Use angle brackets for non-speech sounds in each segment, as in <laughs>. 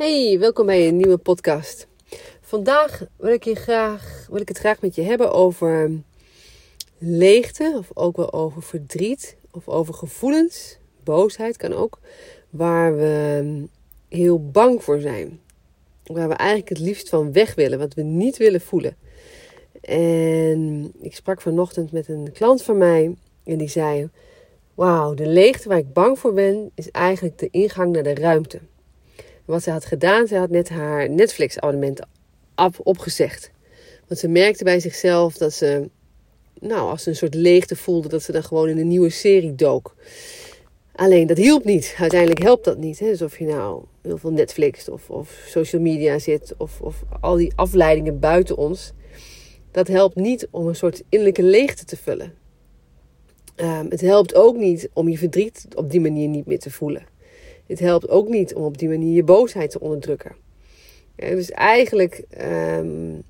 Hey, welkom bij een nieuwe podcast. Vandaag wil ik, je graag, wil ik het graag met je hebben over leegte, of ook wel over verdriet, of over gevoelens. Boosheid kan ook, waar we heel bang voor zijn. Waar we eigenlijk het liefst van weg willen, wat we niet willen voelen. En ik sprak vanochtend met een klant van mij en die zei: Wauw, de leegte waar ik bang voor ben, is eigenlijk de ingang naar de ruimte wat ze had gedaan, ze had net haar Netflix-abonnement opgezegd. Want ze merkte bij zichzelf dat ze, nou, als ze een soort leegte voelde, dat ze dan gewoon in een nieuwe serie dook. Alleen dat hielp niet. Uiteindelijk helpt dat niet. Hè? Dus of je nou heel veel Netflix of, of social media zit, of, of al die afleidingen buiten ons. Dat helpt niet om een soort innerlijke leegte te vullen. Um, het helpt ook niet om je verdriet op die manier niet meer te voelen. Het helpt ook niet om op die manier je boosheid te onderdrukken. dus eigenlijk, um,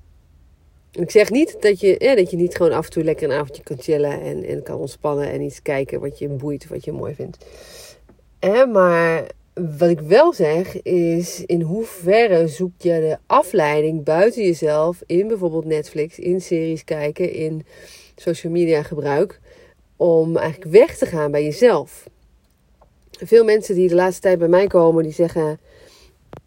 ik zeg niet dat je, ja, dat je niet gewoon af en toe lekker een avondje kan chillen en, en kan ontspannen en iets kijken wat je boeit wat je mooi vindt. maar wat ik wel zeg is, in hoeverre zoek je de afleiding buiten jezelf in bijvoorbeeld Netflix, in series kijken, in social media gebruik, om eigenlijk weg te gaan bij jezelf veel mensen die de laatste tijd bij mij komen, die zeggen: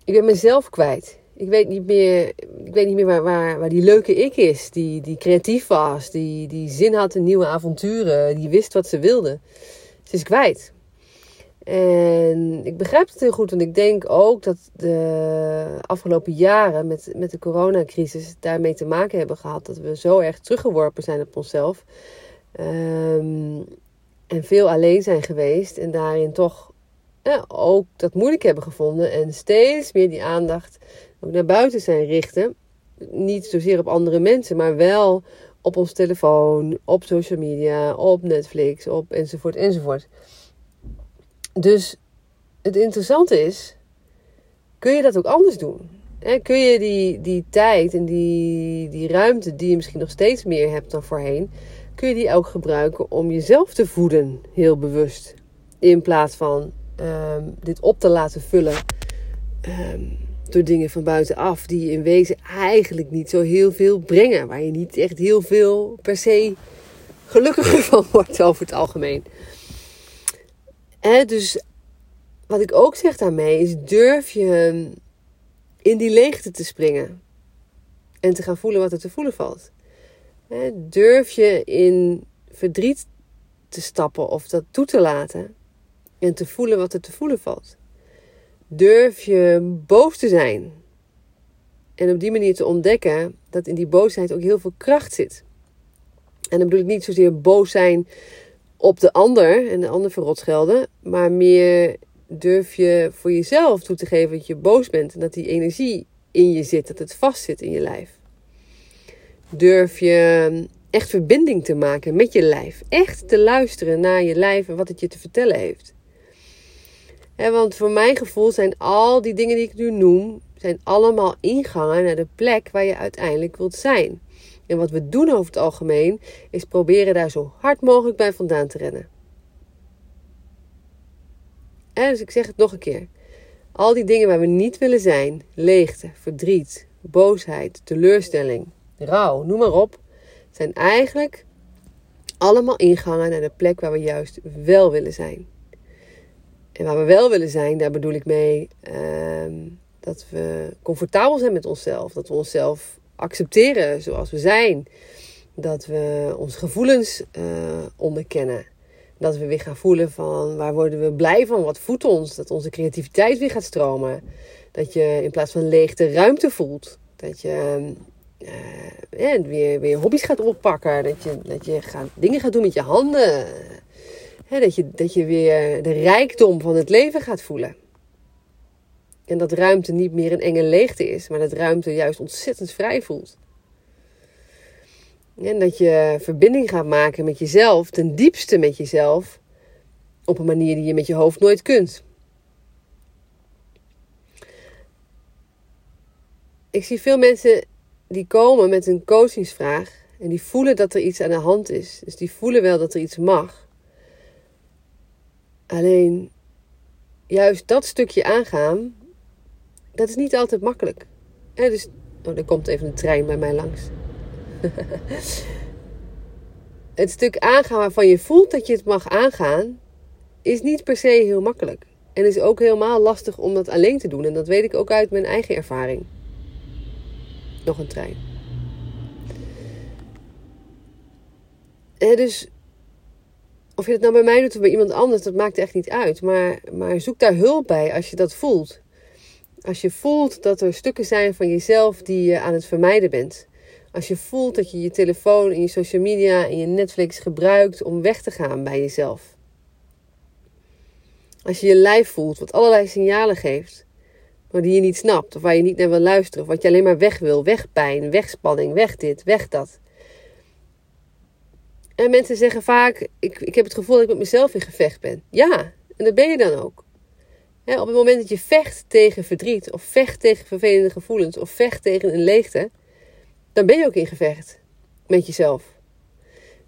Ik ben mezelf kwijt. Ik weet niet meer, ik weet niet meer waar, waar, waar die leuke ik is. Die, die creatief was, die, die zin had in nieuwe avonturen, die wist wat ze wilde. Ze is kwijt. En ik begrijp het heel goed, want ik denk ook dat de afgelopen jaren met, met de coronacrisis daarmee te maken hebben gehad. Dat we zo erg teruggeworpen zijn op onszelf. Um, en veel alleen zijn geweest en daarin toch ook dat moeilijk hebben gevonden en steeds meer die aandacht ook naar buiten zijn richten. Niet zozeer op andere mensen, maar wel op ons telefoon, op social media, op Netflix, op enzovoort enzovoort. Dus het interessante is, kun je dat ook anders doen? kun je die, die tijd en die, die ruimte die je misschien nog steeds meer hebt dan voorheen, kun je die ook gebruiken om jezelf te voeden, heel bewust. In plaats van ehm, dit op te laten vullen ehm, door dingen van buitenaf, die je in wezen eigenlijk niet zo heel veel brengen. Waar je niet echt heel veel per se gelukkiger <laughs> van wordt over het algemeen. dus wat ik ook zeg daarmee is: durf je in die leegte te springen en te gaan voelen wat er te voelen valt. Durf je in verdriet te stappen of dat toe te laten en te voelen wat er te voelen valt? Durf je boos te zijn en op die manier te ontdekken dat in die boosheid ook heel veel kracht zit? En dan bedoel ik niet zozeer boos zijn op de ander en de ander verrot schelden, maar meer durf je voor jezelf toe te geven dat je boos bent en dat die energie in je zit, dat het vast zit in je lijf. Durf je echt verbinding te maken met je lijf. Echt te luisteren naar je lijf en wat het je te vertellen heeft. want voor mijn gevoel zijn al die dingen die ik nu noem, zijn allemaal ingangen naar de plek waar je uiteindelijk wilt zijn. En wat we doen over het algemeen, is proberen daar zo hard mogelijk bij vandaan te rennen. En dus ik zeg het nog een keer. Al die dingen waar we niet willen zijn, leegte, verdriet, boosheid, teleurstelling, rouw, noem maar op, zijn eigenlijk allemaal ingangen naar de plek waar we juist wel willen zijn. En waar we wel willen zijn, daar bedoel ik mee ehm, dat we comfortabel zijn met onszelf. Dat we onszelf accepteren zoals we zijn. Dat we onze gevoelens uh, onderkennen. Dat we weer gaan voelen van waar worden we blij van, wat voedt ons. Dat onze creativiteit weer gaat stromen. Dat je in plaats van leegte ruimte voelt. Dat je uh, weer, weer hobby's gaat oppakken. Dat je, dat je gaat, dingen gaat doen met je handen. dat, je, dat je weer de rijkdom van het leven gaat voelen. En dat ruimte niet meer een enge leegte is, maar dat ruimte juist ontzettend vrij voelt. En dat je verbinding gaat maken met jezelf, ten diepste met jezelf, op een manier die je met je hoofd nooit kunt. Ik zie veel mensen die komen met een coachingsvraag en die voelen dat er iets aan de hand is. Dus die voelen wel dat er iets mag. Alleen juist dat stukje aangaan dat is niet altijd makkelijk. En dus, oh, er komt even een trein bij mij langs. <laughs> het stuk aangaan waarvan je voelt dat je het mag aangaan, is niet per se heel makkelijk. En is ook helemaal lastig om dat alleen te doen. En dat weet ik ook uit mijn eigen ervaring. Nog een trein. Dus, of je het nou bij mij doet of bij iemand anders, dat maakt echt niet uit. Maar, maar zoek daar hulp bij als je dat voelt. Als je voelt dat er stukken zijn van jezelf die je aan het vermijden bent. Als je voelt dat je je telefoon en je social media en je Netflix gebruikt om weg te gaan bij jezelf. Als je je lijf voelt wat allerlei signalen geeft, maar die je niet snapt of waar je niet naar wil luisteren, of wat je alleen maar weg wil, weg pijn, weg spanning, weg dit, weg dat. En mensen zeggen vaak: ik, ik heb het gevoel dat ik met mezelf in gevecht ben. Ja, en dat ben je dan ook. op het moment dat je vecht tegen verdriet, of vecht tegen vervelende gevoelens, of vecht tegen een leegte, dan ben je ook in gevecht met jezelf.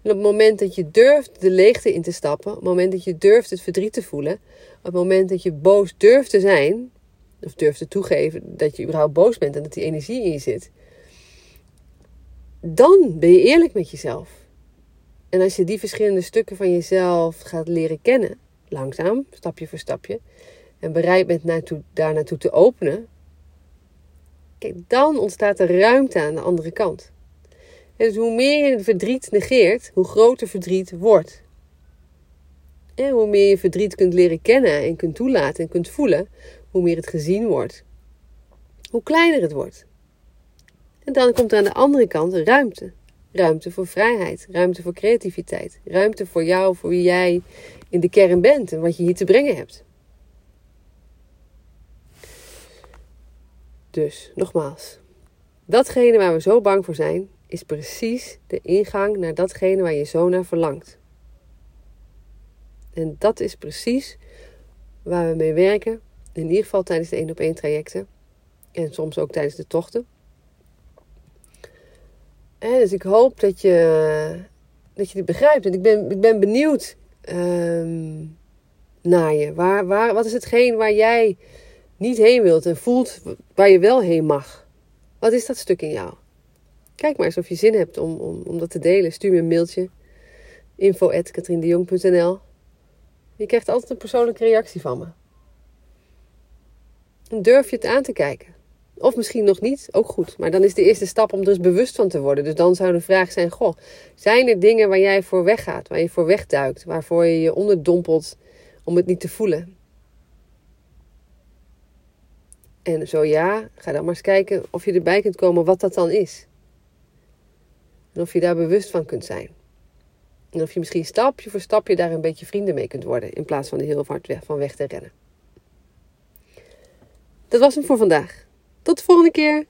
En op het moment dat je durft de leegte in te stappen, op het moment dat je durft het verdriet te voelen, op het moment dat je boos durft te zijn, of durft te toegeven dat je überhaupt boos bent en dat die energie in je zit, dan ben je eerlijk met jezelf. En als je die verschillende stukken van jezelf gaat leren kennen, langzaam, stapje voor stapje, en bereid bent naartoe, daar naartoe te openen, kijk, dan ontstaat er ruimte aan de andere kant. En dus hoe meer je verdriet negeert, hoe groter verdriet wordt. En hoe meer je verdriet kunt leren kennen en kunt toelaten en kunt voelen, hoe meer het gezien wordt. Hoe kleiner het wordt. En dan komt er aan de andere kant ruimte. Ruimte voor vrijheid, ruimte voor creativiteit, ruimte voor jou, voor wie jij in de kern bent en wat je hier te brengen hebt. Dus, nogmaals, datgene waar we zo bang voor zijn, is precies de ingang naar datgene waar je zo naar verlangt. En dat is precies waar we mee werken, in ieder geval tijdens de 1 op 1 trajecten en soms ook tijdens de tochten. En dus ik hoop dat je, dat je dit begrijpt. En ik ben, ik ben benieuwd ehm, naar je. Waar, waar, wat is hetgeen waar jij niet heen wilt en voelt waar je wel heen mag? Wat is dat stuk in jou? Kijk maar eens of je zin hebt om, om, om dat te delen. Stuur me een mailtje. info.katriendejong.nl Je krijgt altijd een persoonlijke reactie van me. Durf je het aan te kijken. Of misschien nog niet, ook goed. Maar dan is de eerste stap om er dus bewust van te worden. Dus dan zou de vraag zijn: Goh, zijn er dingen waar jij voor weggaat, waar je voor wegduikt, waarvoor je je onderdompelt om het niet te voelen? En zo ja, ga dan maar eens kijken of je erbij kunt komen wat dat dan is. En of je daar bewust van kunt zijn. En of je misschien stapje voor stapje daar een beetje vrienden mee kunt worden. In plaats van er heel hard van weg te rennen. Dat was hem voor vandaag. Tot de volgende keer.